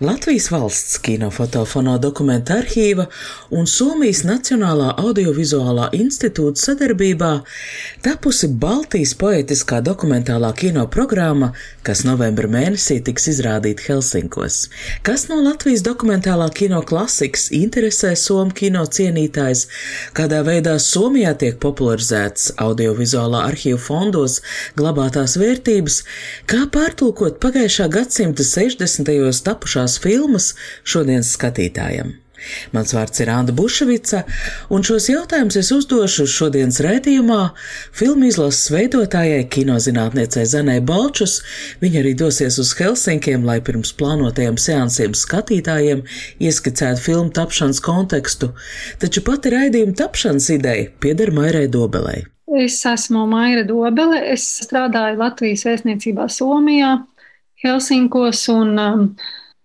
Latvijas valsts kinofotofono dokumenta arhīva un Somijas Nacionālā audiovizuālā institūta sadarbībā tapusi Baltijas poetiskā dokumentālā kino programma, kas novembra mēnesī tiks izrādīta Helsinkos. Kas no Latvijas dokumentālā kino klasikas interesē Somu kino cienītājs, kādā veidā Somijā tiek popularizētas audiovizuālā arhīva fondos glabātās vērtības, kā pārtulkot pagājušā gadsimta 60 tapušās filmas šodienas skatītājam. Mans vārds ir Anna Bušvica, un šos jautājumus es uzdošu šodienas rētījumā filmu izlases veidotājai, kinozinātniecei Zanai Balčus. Viņa arī dosies uz Helsinkiem, lai pirms plānotajiem seansiem skatītājiem ieskicētu filmu tapšanas kontekstu, taču pati raidījuma tapšanas ideja pieder Mairai Dobelei. Es esmu Maira Dobele, es strādāju Latvijas vēstniecībā Somijā, Helsinkos un um,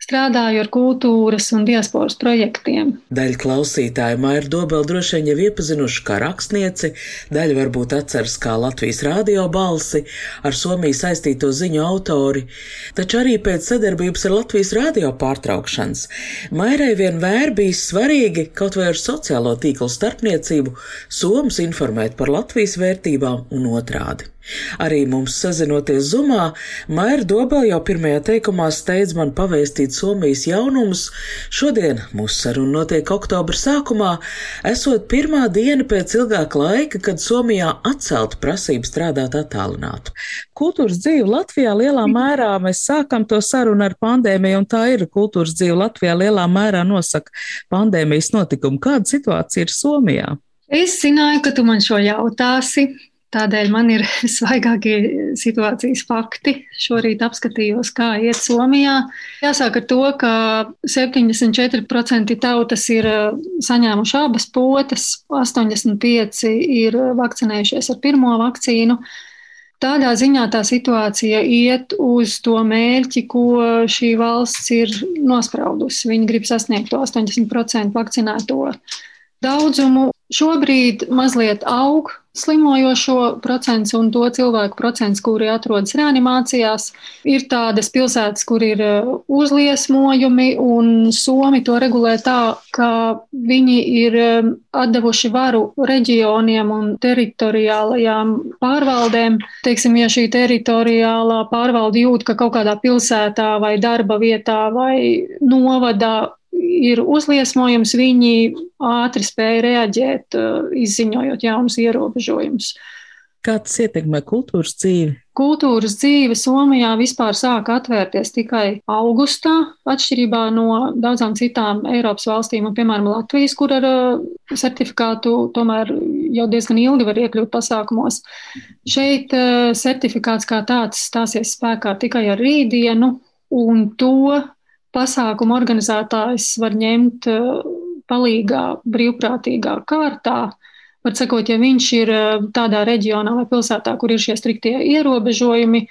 strādāju ar kultūras un diasporas projektiem. Daļa klausītāju Maira Dobela droši vien jau iepazinuši kā rakstnieci, daļa varbūt atceras kā Latvijas radio balsi, ar Somiju saistīto ziņu autori, taču arī pēc sadarbības ar Latvijas radio pārtraukšanas. Mairai vienmēr bija svarīgi kaut vai ar sociālo tīklu starpniecību Somas informēt par Latvijas vērtībām un otrādi. Arī mums sazinoties zumā, Maira Dobela jau pirmajā teikumā steidz man pavēstīt Somijas jaunumus. Šodien mūsu saruna notiek oktobra sākumā, esot pirmā diena pēc ilgāka laika, kad Somijā atcelta prasība strādāt attālinātu. Kultūras dzīve Latvijā lielā mērā mēs sākam to sarunu ar pandēmiju, un tā ir kultūras dzīve Latvijā lielā mērā nosaka pandēmijas notikumu. Kāda situācija ir Somijā? Es zināju, ka tu man šo jautāsi. Tādēļ man ir svaigākie situācijas fakti. Šorīt apskatījos, kā iet Somijā. Jāsāk ar to, ka 74% tautas ir saņēmuši abas potes, 85% ir vakcinējušies ar pirmo vakcīnu. Tādā ziņā tā situācija iet uz to mērķi, ko šī valsts ir nospraudusi. Viņi grib sasniegt to 80% vakcinēto daudzumu. Šobrīd mazliet aug slimojošo procents un to cilvēku procents, kuri atrodas reanimācijās. Ir tādas pilsētas, kur ir uzliesmojumi, un Somi to regulē tā, ka viņi ir atdevuši varu reģioniem un teritoriālajām pārvaldēm. Teiksim, ja šī teritoriālā pārvalde jūt, ka kaut kādā pilsētā vai darba vietā vai novadā ir uzliesmojums, viņi ātri spēja reaģēt, uh, izziņojot jaunus ierobežojumus. Kā tas ietekmē kultūras dzīvi? Kultūras dzīve Somijā vispār sāka atvērties tikai augustā, atšķirībā no daudzām citām Eiropas valstīm, un, piemēram, Latvijas, kur ar uh, certifikātu tomēr jau diezgan ilgi var iekļūt pasākumos. Šeit uh, certifikāts kā tāds stāsies spēkā tikai ar rītdienu, un to pasākumu organizētājs var ņemt eh, palīgā brīvprātīgā kārtā. Var sakot, ja viņš ir eh, tādā reģionā vai pilsētā, kur ir šie striktie ierobežojumi,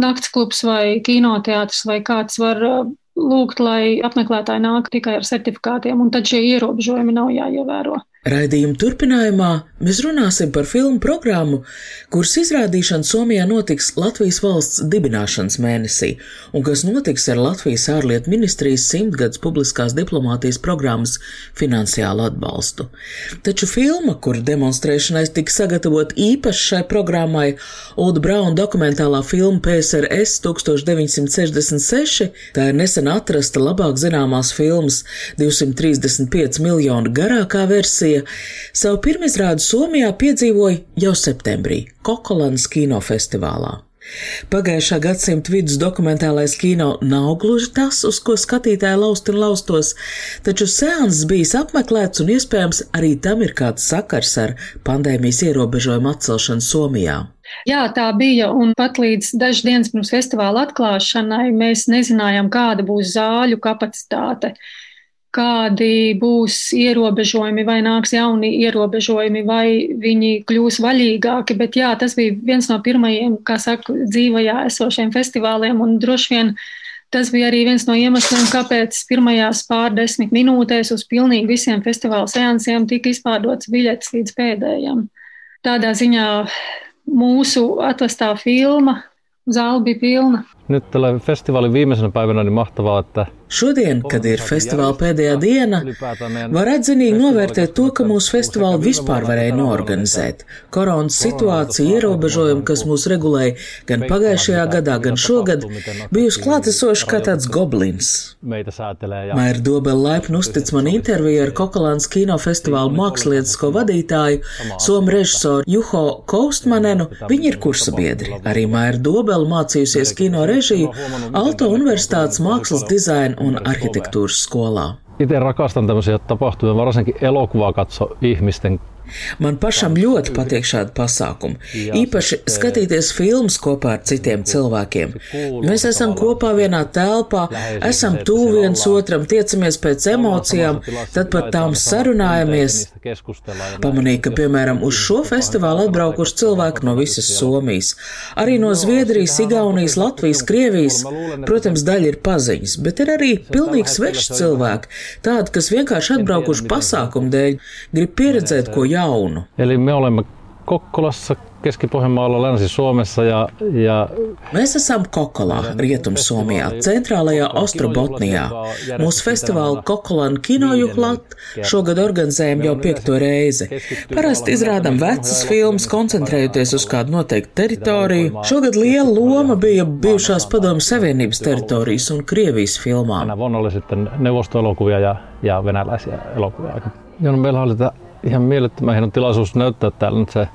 nakts klubs vai kinoteātris vai kāds var eh, lūgt, lai apmeklētāji nāk tikai ar certifikātiem, un tad šie ierobežojumi nav jāievēro. Raidījuma turpinājumā mēs runāsim par filmu programmu, kuras izrādīšana Somijā notiks Latvijas valsts dibināšanas mēnesī, un kas notiks ar Latvijas ārlietu ministrijas simtgadus publiskās diplomātijas programmas finansiālu atbalstu. Taču filma, kura demonstrēšanai tika sagatavot īpaši šai programmai, Ulda Brauna dokumentālā filma PSRS 1966, tā ir nesen atrasta labāk zināmās filmas 235 miljonu garākā versija Latvija savu pirmizrādi Somijā piedzīvoja jau septembrī Kokolanas kinofestivālā. Pagājušā gadsimta vidus dokumentālais kino nav gluži tas, uz ko skatītāji laust un laustos, taču seanss bijis apmeklēts un iespējams arī tam ir kāds sakars ar pandēmijas ierobežojumu atcelšanu Somijā. Jā, tā bija, un pat līdz dažas dienas pirms festivāla atklāšanai mēs nezinājām, kāda būs zāļu kapacitāte kādi būs ierobežojumi, vai nāks jauni ierobežojumi, vai viņi kļūs vaļīgāki. Bet jā, tas bija viens no pirmajiem, kā saka, dzīvajā esošiem festivāliem, un droši vien tas bija arī viens no iemesliem, kāpēc pirmajās pārdesmit minūtēs uz pilnīgi visiem festivāla seansiem tika izpārdots biļetes līdz pēdējiem. Tādā ziņā mūsu atvestā filma zāle bija pilna. Nyt tällä festivaalin viimeisenä päivänä niin mahtavaa, että Šodien, kad ir festivāla pēdējā diena, var atzinīgi novērtēt to, ka mūsu festivālu vispār varēja noorganizēt. Koronas situācija, ierobežojumi, kas mūs regulēja gan pagājušajā gadā, gan šogad, bijusi klātesoši kā tāds goblins. Maira Dobela laipni uztic man interviju ar Kokalāns kinofestivālu mākslietisko vadītāju, somu režisoru Juho Koustmanenu. Viņi ir kursabiedri. Arī Maira Dobela mācījusies kino režiju Alto Universitātes mākslas dizaina un arhitektūras skolā. Itse rakastan tämmöisiä tapahtumia, varsinkin elokuvaa katso ihmisten Man pašam ļoti patīk šādi pasākumi. Īpaši skatīties filmas kopā ar citiem cilvēkiem. Mēs esam kopā vienā telpā, esam tuvu viens otram, tiecamies pēc emocijām, tad par tām sarunājamies. Pamanīju, ka, piemēram, uz šo festivālu atbraukuši cilvēki no visas Somijas, arī no Zviedrijas, Igaunijas, Latvijas, Krievijas. Protams, daļa ir paziņas, bet ir arī pilnīgi sveši cilvēki, tādi, kas vienkārši atbraukuši pasākumu dēļ, grib pieredzēt ko jaunu. Eli me olemme Kokkolassa, Keski-Pohjanmaalla, Länsi-Suomessa ja, ja Mēs esam Kokolā, Rietum-Somijā, centrālajā Ostrobotnijā. Mūsu festivālu Kokolan kinojuhlat šogad organizējam jau piekto reizi. Parasti izrādam vecas filmas, koncentrējoties uz kādu noteiktu teritoriju. Šogad liela loma bija bijušās padomu savienības teritorijas un Krievijas filmām. Von oli sitten neuvostoelokuvia ja, ja venäläisiä elokuvia. Ja meillä oli tätä ihan mielettömän hieno tilaisuus näyttää täällä nyt se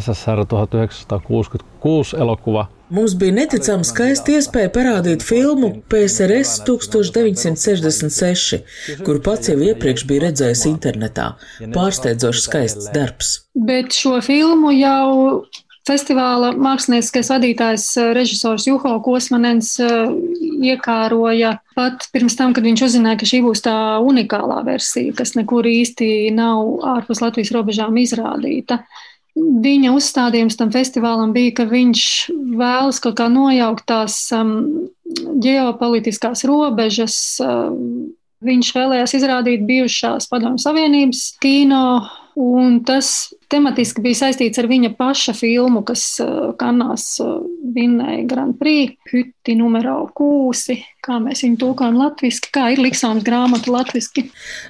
SSR 1966 elokuva. Mums bija neticami skaisti iespēja parādīt filmu PSRS 1966, kuru pats jau iepriekš bija redzējis internetā. Pārsteidzoši skaists darbs. Bet šo filmu jau festivāla mākslinieckais vadītājs, eh, režisors Juho Kosmanens eh, iekāroja pat pirms tam, kad viņš uzzināja, ka šī būs tā unikālā versija, kas nekur īsti nav ārpus Latvijas robežām izrādīta. Viņa uzstādījums tam festivālam bija, ka viņš vēlas kaut kā nojaukt tās um, ģeopolitiskās robežas. Um, viņš vēlējās izrādīt bijušās Padomju Savienības kino, un tas tematiski bija saistīts ar viņa paša filmu, kas uh, Kanās uh, vinnēja Grand Prix, Hytti numero kūsi, kā mēs viņu tulkojam latviski, kā ir Liksāms grāmata latviski.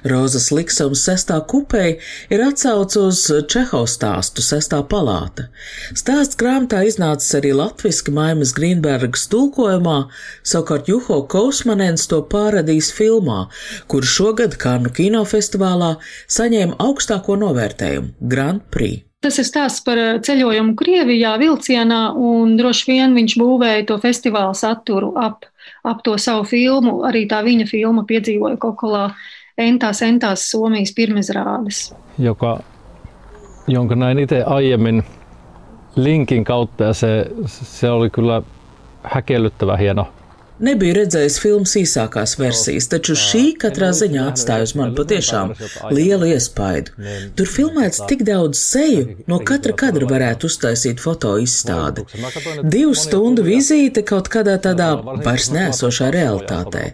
Rozas Liksams sestā kupē ir atsauce uz Čehovs stāstu sestā palāta. Stāsts grāmatā iznācis arī latviski Maimas Grīnbergas tulkojumā, savukārt Juho Kausmanens to pārradījis filmā, kur šogad Kānu kinofestivālā saņēma augstāko novērtējumu - Grand Prix. Tas ir stāsts par eh, ceļojumu Krievijā, vilcienā, un droši vien viņš būvēja to festivālu saturu ap, ap to savu filmu. Arī tā viņa filma piedzīvoja Kokolā entās, entās Somijas pirmizrādes. joka, jonka näin itse aiemmin linkin kautta ja se, se oli kyllä häkellyttävä hieno Nebiju redzējis filmas īsākās versijas, taču šī katrā ziņā atstāja uz mani patiešām lielu iespaidu. Tur filmēts tik daudz seju, no katra kadra varētu uztaisīt foto izstādi. Divu stundu vizīte kaut kādā tādā vairs nēsošā realitātē.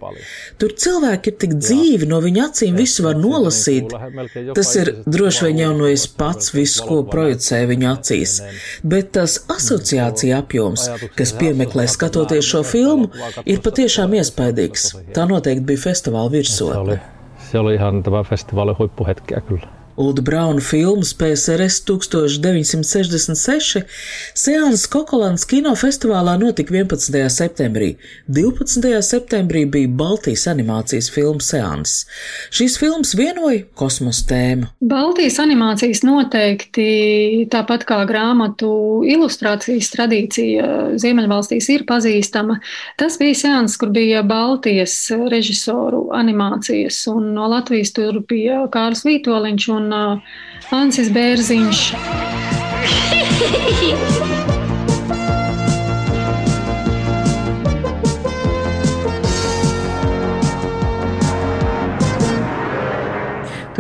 Tur cilvēki ir tik dzīvi, no viņu acīm visu var nolasīt. Tas ir droši vien jau no es pats visu, ko projicēju viņu acīs, bet tas asociācija apjoms, kas piemeklē skatoties šo filmu, ir patiešām iespaidīgs. Tā noteikti bija festivāla Se virsotne. oli, se oli ihan tämä festivaalin huippuhetkiä kyllä. Ulda Brauna filmas PSRS 1966 Seāns Kokolāns kinofestivālā notika 11. septembrī. 12. septembrī bija Baltijas animācijas filmu seans. Šīs filmas vienoja kosmosa tēmu. Baltijas animācijas noteikti, tāpat kā grāmatu ilustrācijas tradīcija Ziemeļvalstīs, ir pazīstama. Tas bija seans, kur bija Baltijas režisoru animācijas, un no Latvijas tur bija Kārls Vītoliņš un uh, Ansis Bērziņš.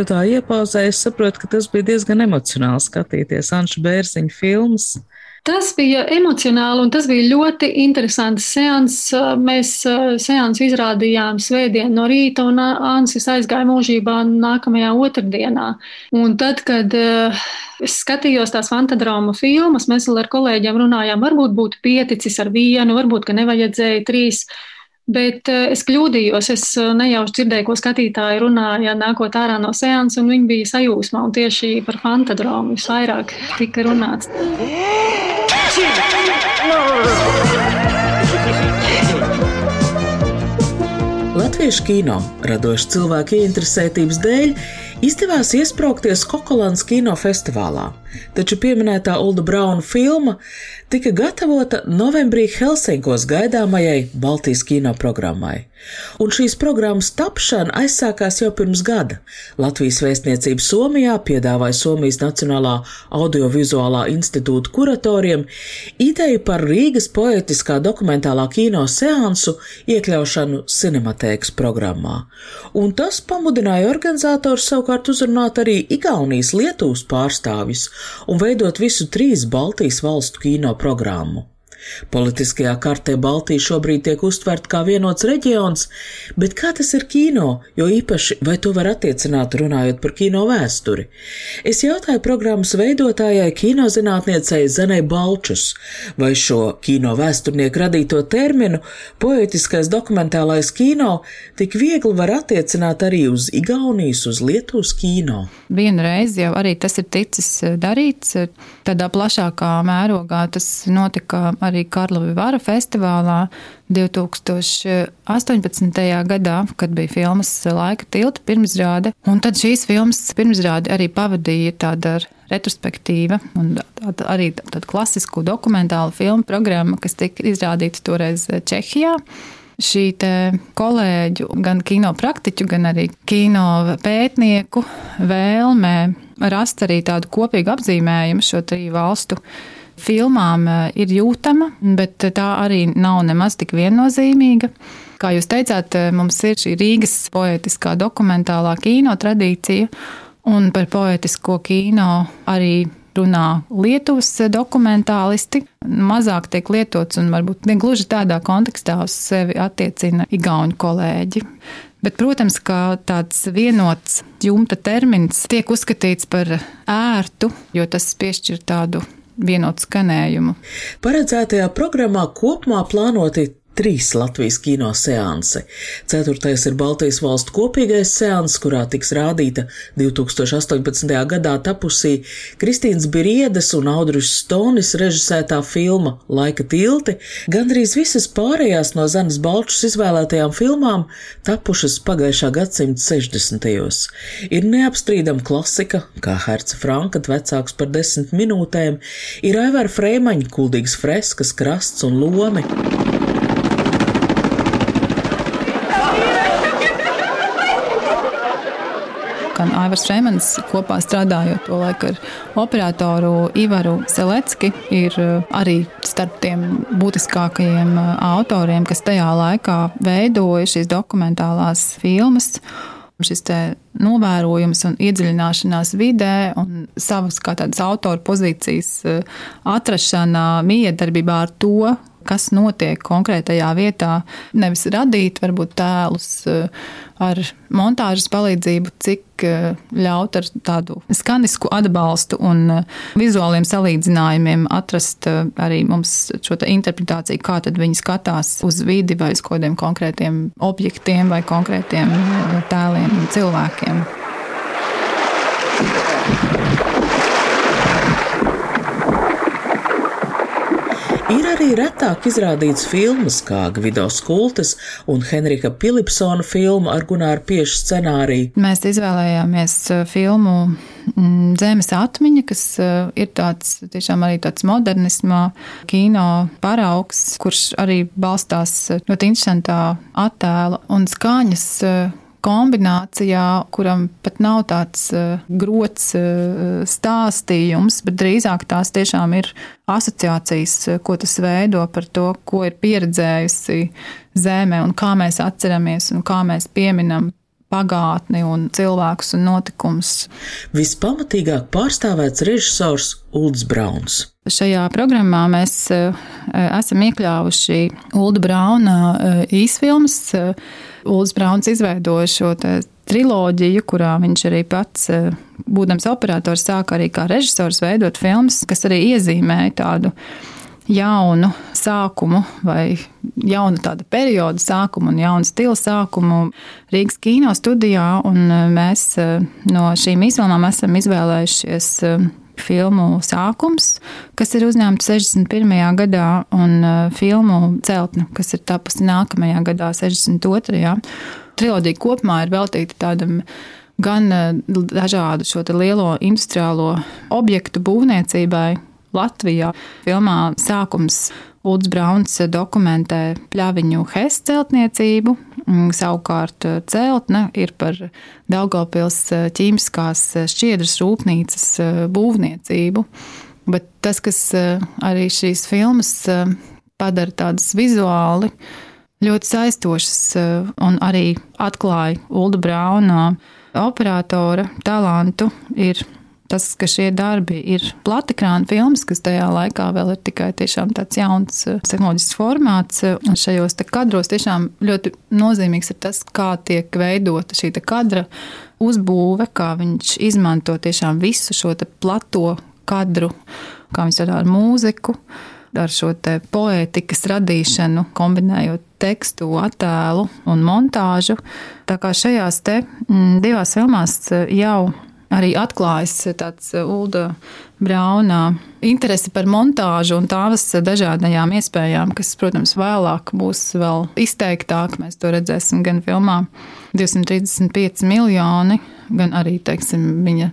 tu tā iepauzēji, es saprotu, ka tas bija diezgan emocionāli skatīties Anša Bērziņa filmas. Tas bija emocionāli un tas bija ļoti interesants seans. Mēs seansu izrādījām svētdien no rīta un Ansis aizgāja mūžībā nākamajā otrdienā. Un tad, kad es skatījos tās fantadrāmu filmas, mēs ar kolēģiem runājām, varbūt būtu pieticis ar vienu, varbūt, ka nevajadzēja trīs. Bet es kļūdījos. Es nejauši dzirdēju, ko skatītāji runāja, nākot ārā no seansa, un viņi bija sajūsmā. Tieši par fantadromu visvairāk tika runāts. Latviešu kino radošu cilvēku ieinteresētības dēļ izdevās iesprāgties Kokolāns kino festivālā, taču pieminētā Ulda Brauna filma tika gatavota novembrī Helsinkos gaidāmajai Baltijas kino programmai. Un šīs programmas tapšana aizsākās jau pirms gada. Latvijas vēstniecība Somijā piedāvāja Somijas Nacionālā audiovizuālā institūta kuratoriem ideju par Rīgas poetiskā dokumentālā kino seansu iekļaušanu cinematēkas programmā. Un tas pamudināja organizators savukārt uzrunāt arī Igaunijas Lietuvas pārstāvis un veidot visu trīs Baltijas valstu kino programmu. Politiskajā kartē Baltija šobrīd tiek uztverta kā vienots reģions, bet kā tas ir kino, jo īpaši vai to var attiecināt runājot par kino vēsturi? Es jautāju programmas veidotājai kinozinātniecei Zanai Balčus, vai šo kino vēsturnieku radīto terminu poetiskais dokumentālais kino tik viegli var attiecināt arī uz Igaunijas, uz Lietuvas kino. Vienu reizi jau arī tas ir ticis darīts tādā plašākā mērogā. Tas notika arī Karlovy Vara festivālā 2018. gadā, kad bija filmas Laika tilta pirmizrāde. Un tad šīs filmas pirmizrāde arī pavadīja tāda retrospektīva un tāda arī tāda klasisku dokumentālu filmu programma, kas tika izrādīta toreiz Čehijā šī kolēģu, gan kino praktiķu, gan arī kino pētnieku vēlme rast arī tādu kopīgu apzīmējumu šo triju valstu filmām eh, ir jūtama, bet tā arī nav nemaz tik viennozīmīga. Kā jūs teicāt, eh, mums ir šī Rīgas poetiskā dokumentālā kino tradīcija, un par poetisko kino arī runā Lietuvas dokumentālisti. Mazāk tiek lietots un varbūt ne gluži tādā kontekstā uz sevi attiecina igauņu kolēģi. Bet, protams, ka tāds vienots jumta termins tiek uzskatīts par ērtu, jo tas piešķir tādu vienotu skanējumu. Paredzētajā programmā kopumā plānoti trīs Latvijas kino seansi. Ceturtais ir Baltijas valstu kopīgais seans, kurā tiks rādīta 2018. gadā tapusī Kristīnas Biriedas un Audris Stonis režisētā filma Laika tilti. Gandrīz visas pārējās no Zemes Balčus izvēlētajām filmām tapušas pagājušā gadsimta 60. Ir neapstrīdama klasika, kā Herca Franka vecāks par desmit minūtēm, ir Aivara Frēmaņa kuldīgas freskas, krasts un lomi. Gan Aivars Reimans kopā strādājot to laiku ar operatoru Ivaru Selecki, ir uh, arī starp tiem būtiskākajiem uh, autoriem, kas tajā laikā veidoja šīs dokumentālās filmas. Šis novērojums un iedziļināšanās vidē un savas kā tādas autora pozīcijas uh, atrašana miedarbībā ar to, kas notiek konkrētajā vietā. Nevis radīt varbūt tēlus eh, ar montāžas palīdzību, cik eh, ļaut ar tādu skanisku atbalstu un eh, vizuāliem salīdzinājumiem atrast arī mums šo interpretāciju, kā tad viņi skatās uz vidi vai uz kādiem konkrētiem objektiem vai konkrētiem tēliem un cilvēkiem. Ir arī retāk izrādīts filmas, kā Gvido Skultes un Henrika Pilipsona filma ar Gunāru Piešu scenāriju. Mēs izvēlējāmies uh, filmu mm, Zemes atmiņa, kas uh, ir tāds tiešām arī tāds modernismā kino paraugs, kurš arī balstās uh, ļoti interesantā attēla un skaņas kombinācijā, kuram pat nav tāds uh, grots uh, stāstījums, bet drīzāk tās tiešām ir asociācijas, uh, ko tas veido par to, ko ir pieredzējusi zeme un kā mēs atceramies un kā mēs pieminam pagātni un cilvēkus un notikumus. Vispamatīgāk pārstāvēts režisors Ulds Brauns. Šajā programmā mēs uh, esam iekļāvuši Ulda Brauna uh, īsfilmas. Ulds Brauns izveidoja šo triloģiju, kurā viņš arī pats, būdams operators, sāka arī kā režisors veidot filmas, kas arī iezīmēja tādu jaunu sākumu vai jaunu tādu periodu sākumu un jaunu stilu sākumu Rīgas kino studijā. Mēs eh, no šīm izvēlēm esam izvēlējušies eh, filmu sākums, kas ir uzņemta 61. gadā, un filmu celtne, kas ir tapusi nākamajā gadā, 62. Trilogija kopumā ir veltīta tādam gan dažādu šo lielo industriālo objektu būvniecībai, Latvijā. Filmā sākums Ulds Brauns dokumentē pļaviņu Hess celtniecību, mm, savukārt eh, celtne ir par Daugavpils eh, ķīmiskās eh, šķiedras rūpnīcas būvniecību. Bet tas, kas arī šīs filmas padara tādas vizuāli ļoti saistošas un arī atklāja Ulda Brauna operatora talantu, ir tas, ka šie darbi ir platikrāna filmas, kas tajā laikā vēl ir tikai tāds jauns eh, tehnoloģisks formāts. Šajos kadros tiešām ļoti nozīmīgs ir tas, kā tiek veidota šī kadra uzbūve, kā viņš izmanto tiešām visu šo plato kadru, kā viņš strādā ar mūziku. Ar šo poētikas radīšanu, kombinējot tekstu, attēlu un montāžu. Tā kā šajās te, m, divās filmās jau arī atklājas tāds uh, Ulda Braunā interese par montāžu un tās dažādajām iespējām, kas, protams, vēlāk būs vēl izteiktāk. Mēs to redzēsim gan filmā 235 miljoni, gan arī, teiksim, viņa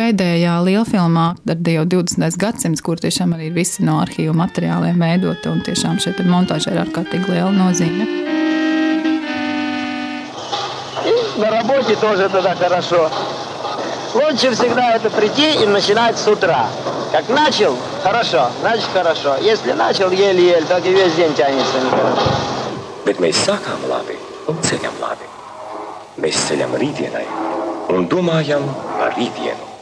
pēdējā lielfilmā ar Dievu 20. gadsimts, kur tiešām arī ir visi no arhīvu materiāliem veidota, un tiešām šeit montāža ir ārkārtīgi liela nozīme. На работе тоже тогда хорошо. Лучше всегда это прийти и начинать с утра. Как начал, хорошо, значит хорошо. Если начал еле-еле, так и весь день тянется нехорошо. Bet mēs sākām labi un ceļam labi. Mēs ceļam rītdienai un domājam par rītdienu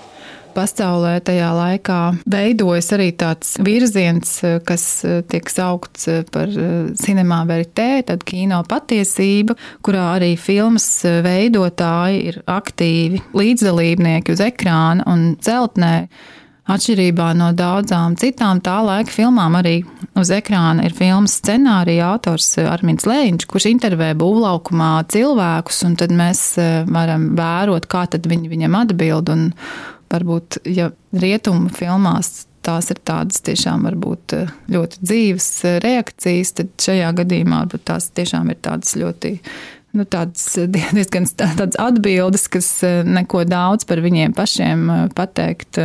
pasaulē tajā laikā veidojas arī tāds virziens, kas eh, tiek saukts eh, par cinemā eh, veritē, tad kino patiesība, kurā arī filmas veidotāji ir aktīvi līdzdalībnieki uz ekrāna un celtnē. Atšķirībā no daudzām citām tā laika filmām, arī uz ekrāna ir filmas scenārija autors Armīns Lēņš, kurš intervē būvlaukumā cilvēkus, un tad mēs varam vērot, kā viņi viņam atbild. Un, varbūt, ja rietumu filmās tās ir tādas tiešām varbūt eh, ļoti dzīves eh, reakcijas, tad šajā gadījumā tās tiešām ir tādas ļoti. Nu, tādas diezgan tādas atbildes, kas eh, neko daudz par viņiem pašiem pateikt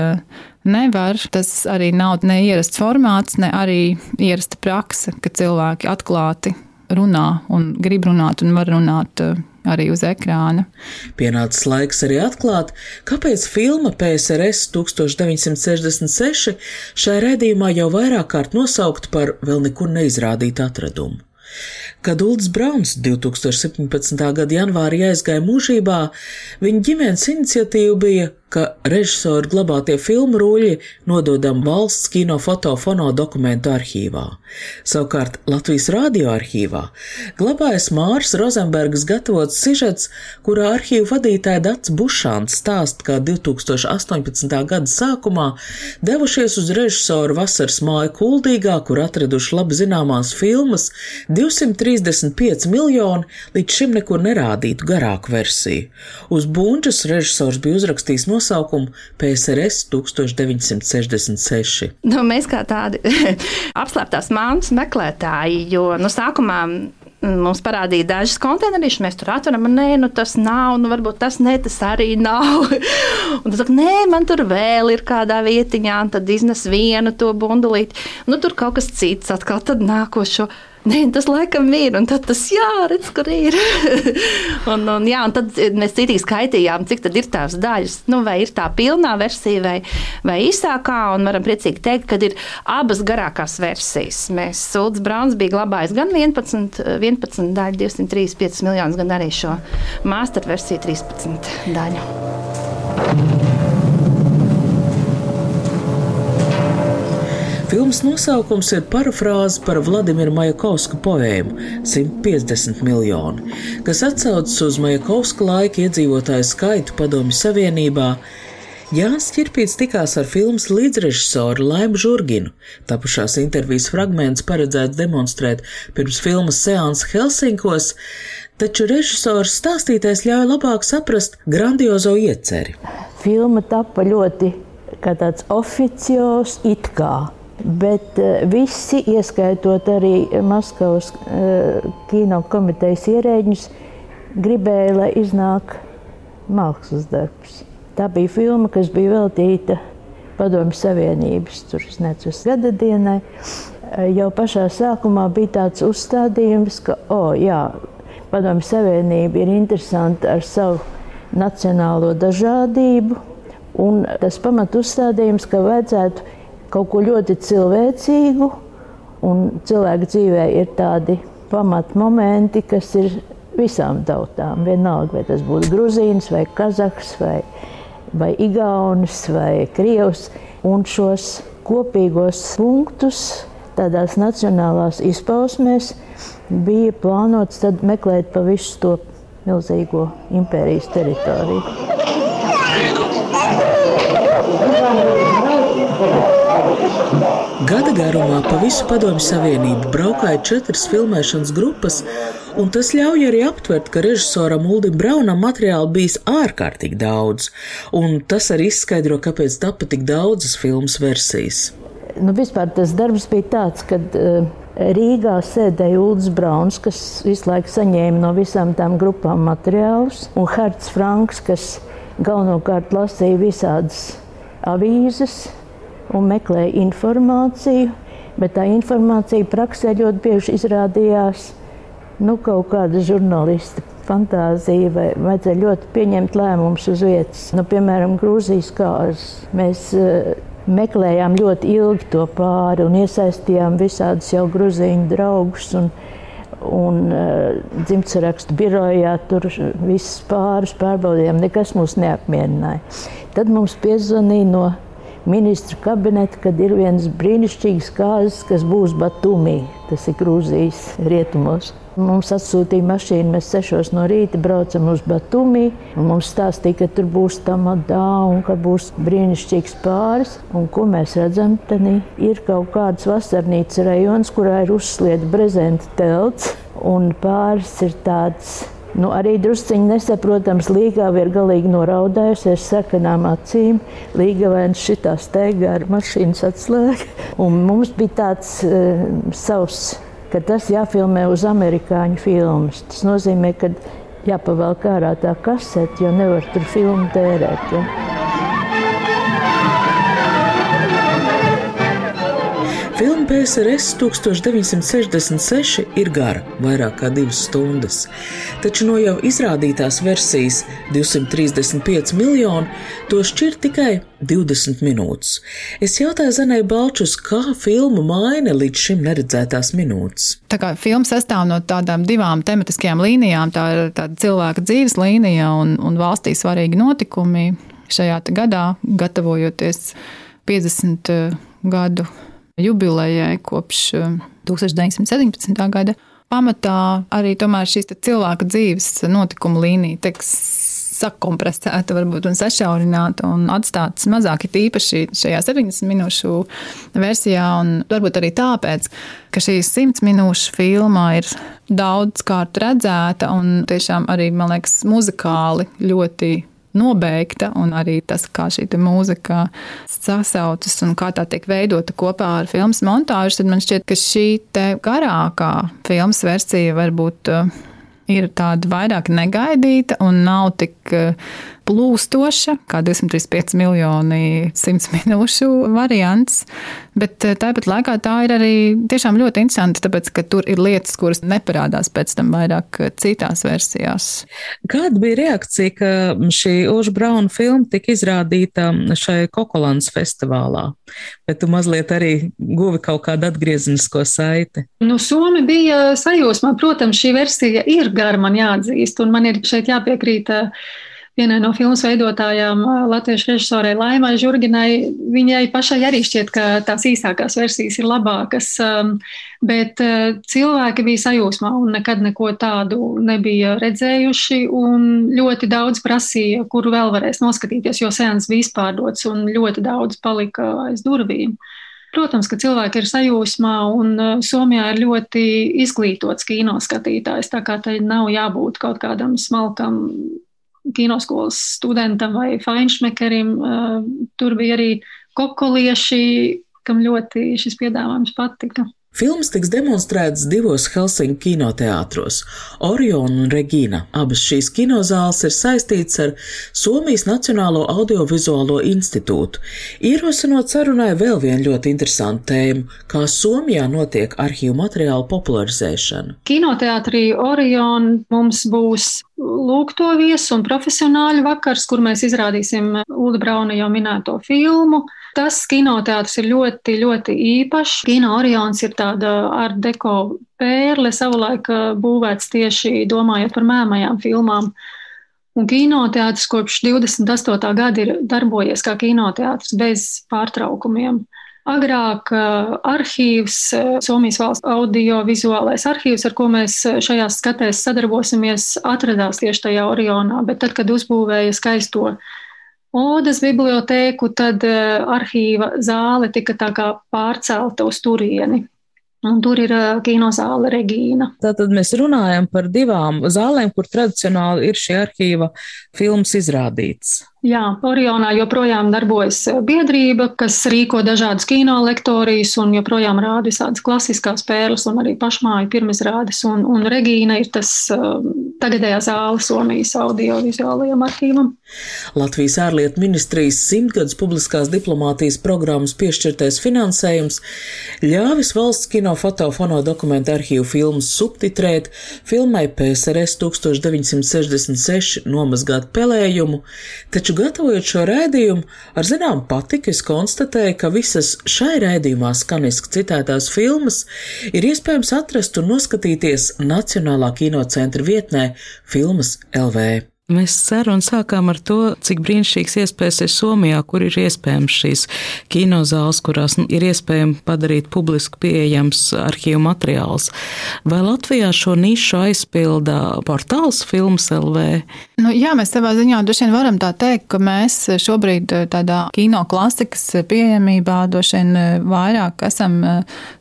nevar. Tas arī nav ne ierasts formāts, ne arī ierasta praksa, ka cilvēki atklāti runā un grib runāt un var runāt arī uz ekrāna. Pienācis laiks arī atklāt, kāpēc filma PSRS 1966 šai redzījumā jau vairāk kārt nosaukt par vēl nekur neizrādītu atradumu. Kad Ulds Brauns 2017. gada janvārī aizgāja mūžībā, viņa ģimenes iniciatīva bija ka režisora glabātie filmu rūļi nododam valsts kino fotofono dokumentu arhīvā. Savukārt Latvijas radio arhīvā glabājas Mārs Rozenbergs gatavots sižets, kurā arhīvu vadītāja Dats Bušāns stāst, kā 2018. gada sākumā devušies uz režisoru vasaras māju Kuldīgā, kur atraduši labi zināmās filmas 235 miljoni līdz šim nekur nerādītu garāku versiju. Uz bunčas režisors bija uzrakstījis no nosaukumu PSRS 1966. Nu, mēs kā tādi apslēptās mākslas meklētāji, jo no nu, sākumā mums parādīja dažas konteinerīšas, mēs tur atveram, nē, nu, tas nav, nu, varbūt tas ne, tas arī nav. un tad, nē, man tur vēl ir kādā vietiņā, un tad iznes vienu to bundulīti, nu, tur kaut kas cits atkal, tad nākošo. Nē, tas laikam ir, un tad tas jā, redz, kur ir. un, un, jā, un tad mēs citīgi skaitījām, cik tad ir tās daļas, nu, vai ir tā pilnā versija vai, vai īsākā, un varam priecīgi teikt, ka ir abas garākās versijas. Mēs Sults Brauns bija glabājis gan 11, 11 daļu, 235 miljonus, gan arī šo master versiju 13 daļu. Filmas nosaukums ir parafrāze par Vladimira Majakovska poēmu 150 miljoni, kas atsaucas uz Majakovska laika iedzīvotāju skaitu Padomju Savienībā. Jānis Čirpīts tikās ar filmas līdzrežisoru Laimu Žurginu. Tapušās intervijas fragments paredzēts demonstrēt pirms filmas seansa Helsinkos, taču režisors stāstītais ļauj labāk saprast grandiozo ieceri. Filma tapa ļoti kā tāds oficiāls it kā Bet eh, visi, ieskaitot arī Maskavas eh, kino komitejas ierēģus, gribēja, lai iznāk mākslas darbs. Tā bija filma, kas bija veltīta Padomju Savienības nezinu, gada dienai. Eh, jau pašā sākumā bija tāds uzstādījums, ka oh, jā, Padomju Savienība ir interesanta ar savu nacionālo dažādību. Un tas pamat uzstādījums, ka vajadzētu kaut ko ļoti cilvēcīgu, un cilvēka dzīvē ir tādi pamatmomenti, kas ir visām tautām. Vienalga, vai tas būtu Gruzīns, vai Kazahs, vai, vai Igaunis, vai Krievs. Un šos kopīgos punktus tādās nacionālās izpausmēs bija plānots meklēt pa visu to milzīgo impērijas teritoriju. Gada garumā pa visu Padomju Savienību braukāja četras filmēšanas grupas, un tas ļauj arī aptvert, ka režisoram Uldim Braunam materiāli bijis ārkārtīgi daudz, un tas arī izskaidro, kāpēc tapa tik daudzas filmas versijas. Nu, vispār tas darbs bija tāds, ka uh, Rīgā sēdēja Ulrichs Brauns, kas visu laiku saņēma no visām tām grupām materiālus, un Harts Franks, kas galvenokārt lasīja visādas avīzes, un meklēja informāciju, bet tā informācija praksē ļoti bieži izrādījās nu, kaut kāda žurnālista fantāzija, vai vajadzēja ļoti pieņemt lēmumus uz vietas. Nu, piemēram, Grūzijas kārtas. Mēs uh, meklējām ļoti ilgi to pāri un iesaistījām visādus jau grūzīņu draugus. Un, un uh, dzimtsrakstu birojā tur visas pāris pārbaudījām, nekas mūs neapmierināja. Tad mums piezvanīja no ministru kabineta, kad ir viens brīnišķīgs kāzas, kas būs Batumī, tas ir Grūzijas rietumos. Mums atsūtīja mašīnu, mēs sešos no rīta braucam uz Batumī. Mums stāstīja, ka tur būs tamadā un ka būs brīnišķīgs pāris. Un ko mēs redzam? Tad ir kaut kāds vasarnīcas rajons, kurā ir uzslieta brezenta telts un pāris ir tāds Nu, arī drusciņi nesaprotams, Līgava ir galīgi noraudājusies sarkanām acīm. Līgavains šitā steigā ar mašīnas atslēgu. Un mums bija tāds uh, savs, ka tas jāfilmē uz amerikāņu filmas. Tas nozīmē, ka jāpavēl ārā tā kasete, jo nevar tur filmu tērēt. Ja? PSRS 1966 ir gara, vairāk kā divas stundas, taču no jau izrādītās versijas 235 miljoni to šķir tikai 20 minūtes. Es jautāju Zanai Balčus, kā filmu maina līdz šim neredzētās minūtes. Tā kā filma sastāv no tādām divām tematiskajām līnijām, tā ir tāda cilvēka dzīves līnija un, un valstī svarīgi notikumi šajā gadā, gatavojoties 50 eh, gadu jubilejai kopš 1917. Eh, gada. Pamatā arī šīs cilvēka dzīves notikuma līnija tiek sakompresēta, varbūt un sašaurināta un atstāta mazāk, ir īpaši šajā 70 minūšu versijā. Varbūt arī tāpēc, ka šī 100 minūšu filma ir daudzkārt redzēta un tiešām arī, man liekas, muzikāli ļoti nobeigta, un arī tas, kā šī mūzika sasaucas un kā tā tiek veidota kopā ar filmas montāžu, tad man šķiet, ka šī garākā filmas versija varbūt uh, ir tāda vairāk negaidīta un nav tik uh, plūstoša, kā 235 miljoni 100 minūšu variants. Bet eh, tāpat laikā tā ir arī tiešām ļoti interesanti, tāpēc, ka tur ir lietas, kuras neparādās pēc tam vairāk eh, citās versijās. Kāda bija reakcija, ka šī Oža Brauna filma tika izrādīta šai Kokolāns festivālā? Bet tu mazliet arī guvi kaut kādu atgriezenisko saiti. Nu, Somi bija sajūsmā. Protams, šī versija ir gara, man jāatzīst, un man ir šeit jāpiekrīt vienai no filmas veidotājām, latviešu režisorei Laimai Žurginai, viņai pašai arī šķiet, ka tās īsākās versijas ir labākas, bet cilvēki bija sajūsmā un nekad neko tādu nebija redzējuši, un ļoti daudz prasīja, kuru vēl varēs noskatīties, jo seans bija izpārdots un ļoti daudz palika aiz durvīm. Protams, ka cilvēki ir sajūsmā, un Somijā ir ļoti izglītots kino skatītājs. Tā kā tai nav jābūt kaut kādam smalkam kinoskolas studentam vai feinšmekerim. Eh, tur bija arī kokolieši, kam ļoti šis piedāvājums patika. Filmas tiks demonstrētas divos Helsinku kinoteātros - Orion un Regīna. Abas šīs kinozāles ir saistītas ar Somijas Nacionālo audiovizuālo institūtu, ierosinot sarunai vēl vienu ļoti interesantu tēmu - kā Somijā notiek arhīvu materiālu popularizēšana. Kinoteātrī Orion mums būs lūgto viesu un profesionāļu vakars, kur mēs izrādīsim Ulda Brauna jau minēto filmu. Tas kinoteātris ir ļoti, ļoti īpašs. Kino Orions ir tāda ar deko pērle, savulaik būvēts tieši domājot par mēmajām filmām. Un kinoteātris kopš 28. gada ir darbojies kā kinoteātris bez pārtraukumiem. Agrāk arhīvs, Somijas valsts audiovizuālais arhīvs, ar ko mēs šajās skatēs sadarbosimies, atradās tieši tajā Orionā, bet tad, kad uzbūvēja skaisto Odas bibliotēku, tad eh, arhīva zāle tika tā kā pārcelta uz turieni. Un tur ir eh, kinozāle Regīna. Tātad mēs runājam par divām zālēm, kur tradicionāli ir šī arhīva filmas izrādīts. Jā, Orionā joprojām darbojas biedrība, kas rīko dažādas kino lektorijas un joprojām rāda visādas klasiskās pērles un arī pašmāju pirmizrādes. Un, un Regīna ir tas uh, tagadējā zāle Somijas audiovizuālajam arhīvam. Latvijas ārlietu ministrijas simtgadus publiskās diplomātijas programmas piešķirtais finansējums ļāvis valsts kino fotofono dokumentu arhīvu filmas subtitrēt filmai PSRS 1966 nomazgāt pelējumu, taču gatavojot šo rēdījumu, ar zinām patiku es konstatēju, ka visas šai rēdījumā skaniski citētās filmas ir iespējams atrast un noskatīties Nacionālā kinocentra vietnē Filmas LV. Mēs sarunu sākām ar to, cik brīnišķīgs iespējas ir Somijā, kur ir iespējams šīs kinozāles, kurās ir iespējams padarīt publiski pieejams arhīvu materiāls. Vai Latvijā šo nišu aizpilda portāls Films LV? Nu, jā, mēs savā ziņā droši vien varam tā teikt, ka mēs šobrīd tādā kino klasikas pieejamībā droši vien vairāk esam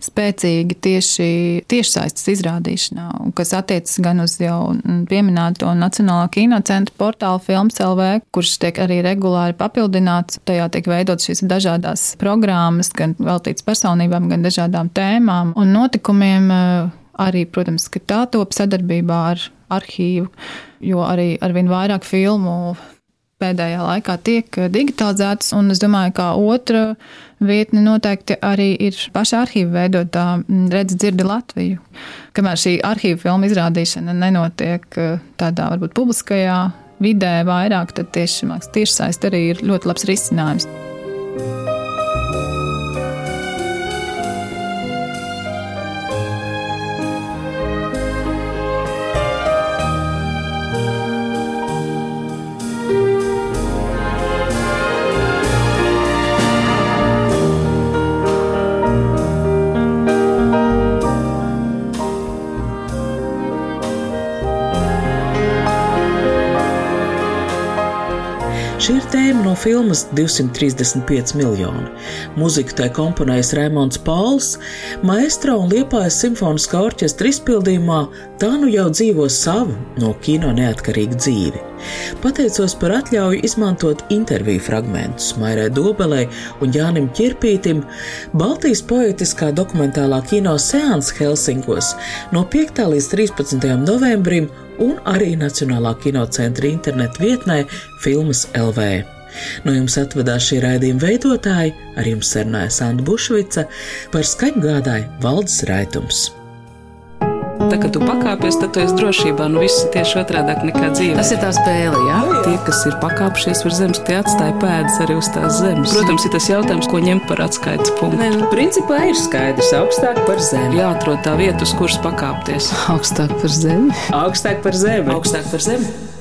spēcīgi tieši tiešsaistes izrādīšanā, kas attiecas gan uz jau pieminēto Nacionālā kinocentra, centra portāla Films LV, kurš tiek arī regulāri papildināts. Tajā tiek veidot šīs dažādas programmas, gan veltītas personībām, gan dažādām tēmām un notikumiem. Eh, arī, protams, ka tā top sadarbībā ar arhīvu, jo arī arvien vairāk filmu pēdējā laikā tiek digitalizētas, un es domāju, ka otra vietne noteikti arī ir paša arhīva veidotā mm, redz dzirdi Latviju. Kamēr šī arhīva filma izrādīšana nenotiek eh, tādā varbūt publiskajā vidē vairāk, tad tieši, tieši saist arī ir ļoti labs risinājums. Алжир ir tēma no filmas 235 miljoni. Mūziku tai komponējis Raimons Pauls, maestro un liepājas simfoniskā orķestra izpildījumā tā nu jau dzīvo savu no kino neatkarīgu dzīvi. Pateicos par atļauju izmantot interviju fragmentus Mairai Dobelē un Jānim Čirpītim Baltijas poetiskā dokumentālā kino seanss Helsinkos no 5. līdz 13. novembrim un arī Nacionālā kinocentra internetu vietnē Filmas LV. No jums atvedās šī raidījuma veidotāji, ar jums sarunāja Sanda Bušvica, par skaņu gādāja Valdes Raitums. Tā kā tu pakāpies, tad tu esi drošībā. Nu, viss ir tieši otrādi nekā dzīve. Tas ir tā spēle, jā. Tie, kas ir pakāpšies uz zemes, tie atstāja pēdas arī uz tās zemes. Protams, ir tas jautājums, ko ņemt par atskaites punktu. Nē, nu, principā ir skaidrs, augstāk par zemi. Jāatrod tā vieta, uz kuras pakāpties. Augstāk par zemi. Augstāk par zemi. Augstāk par zemi.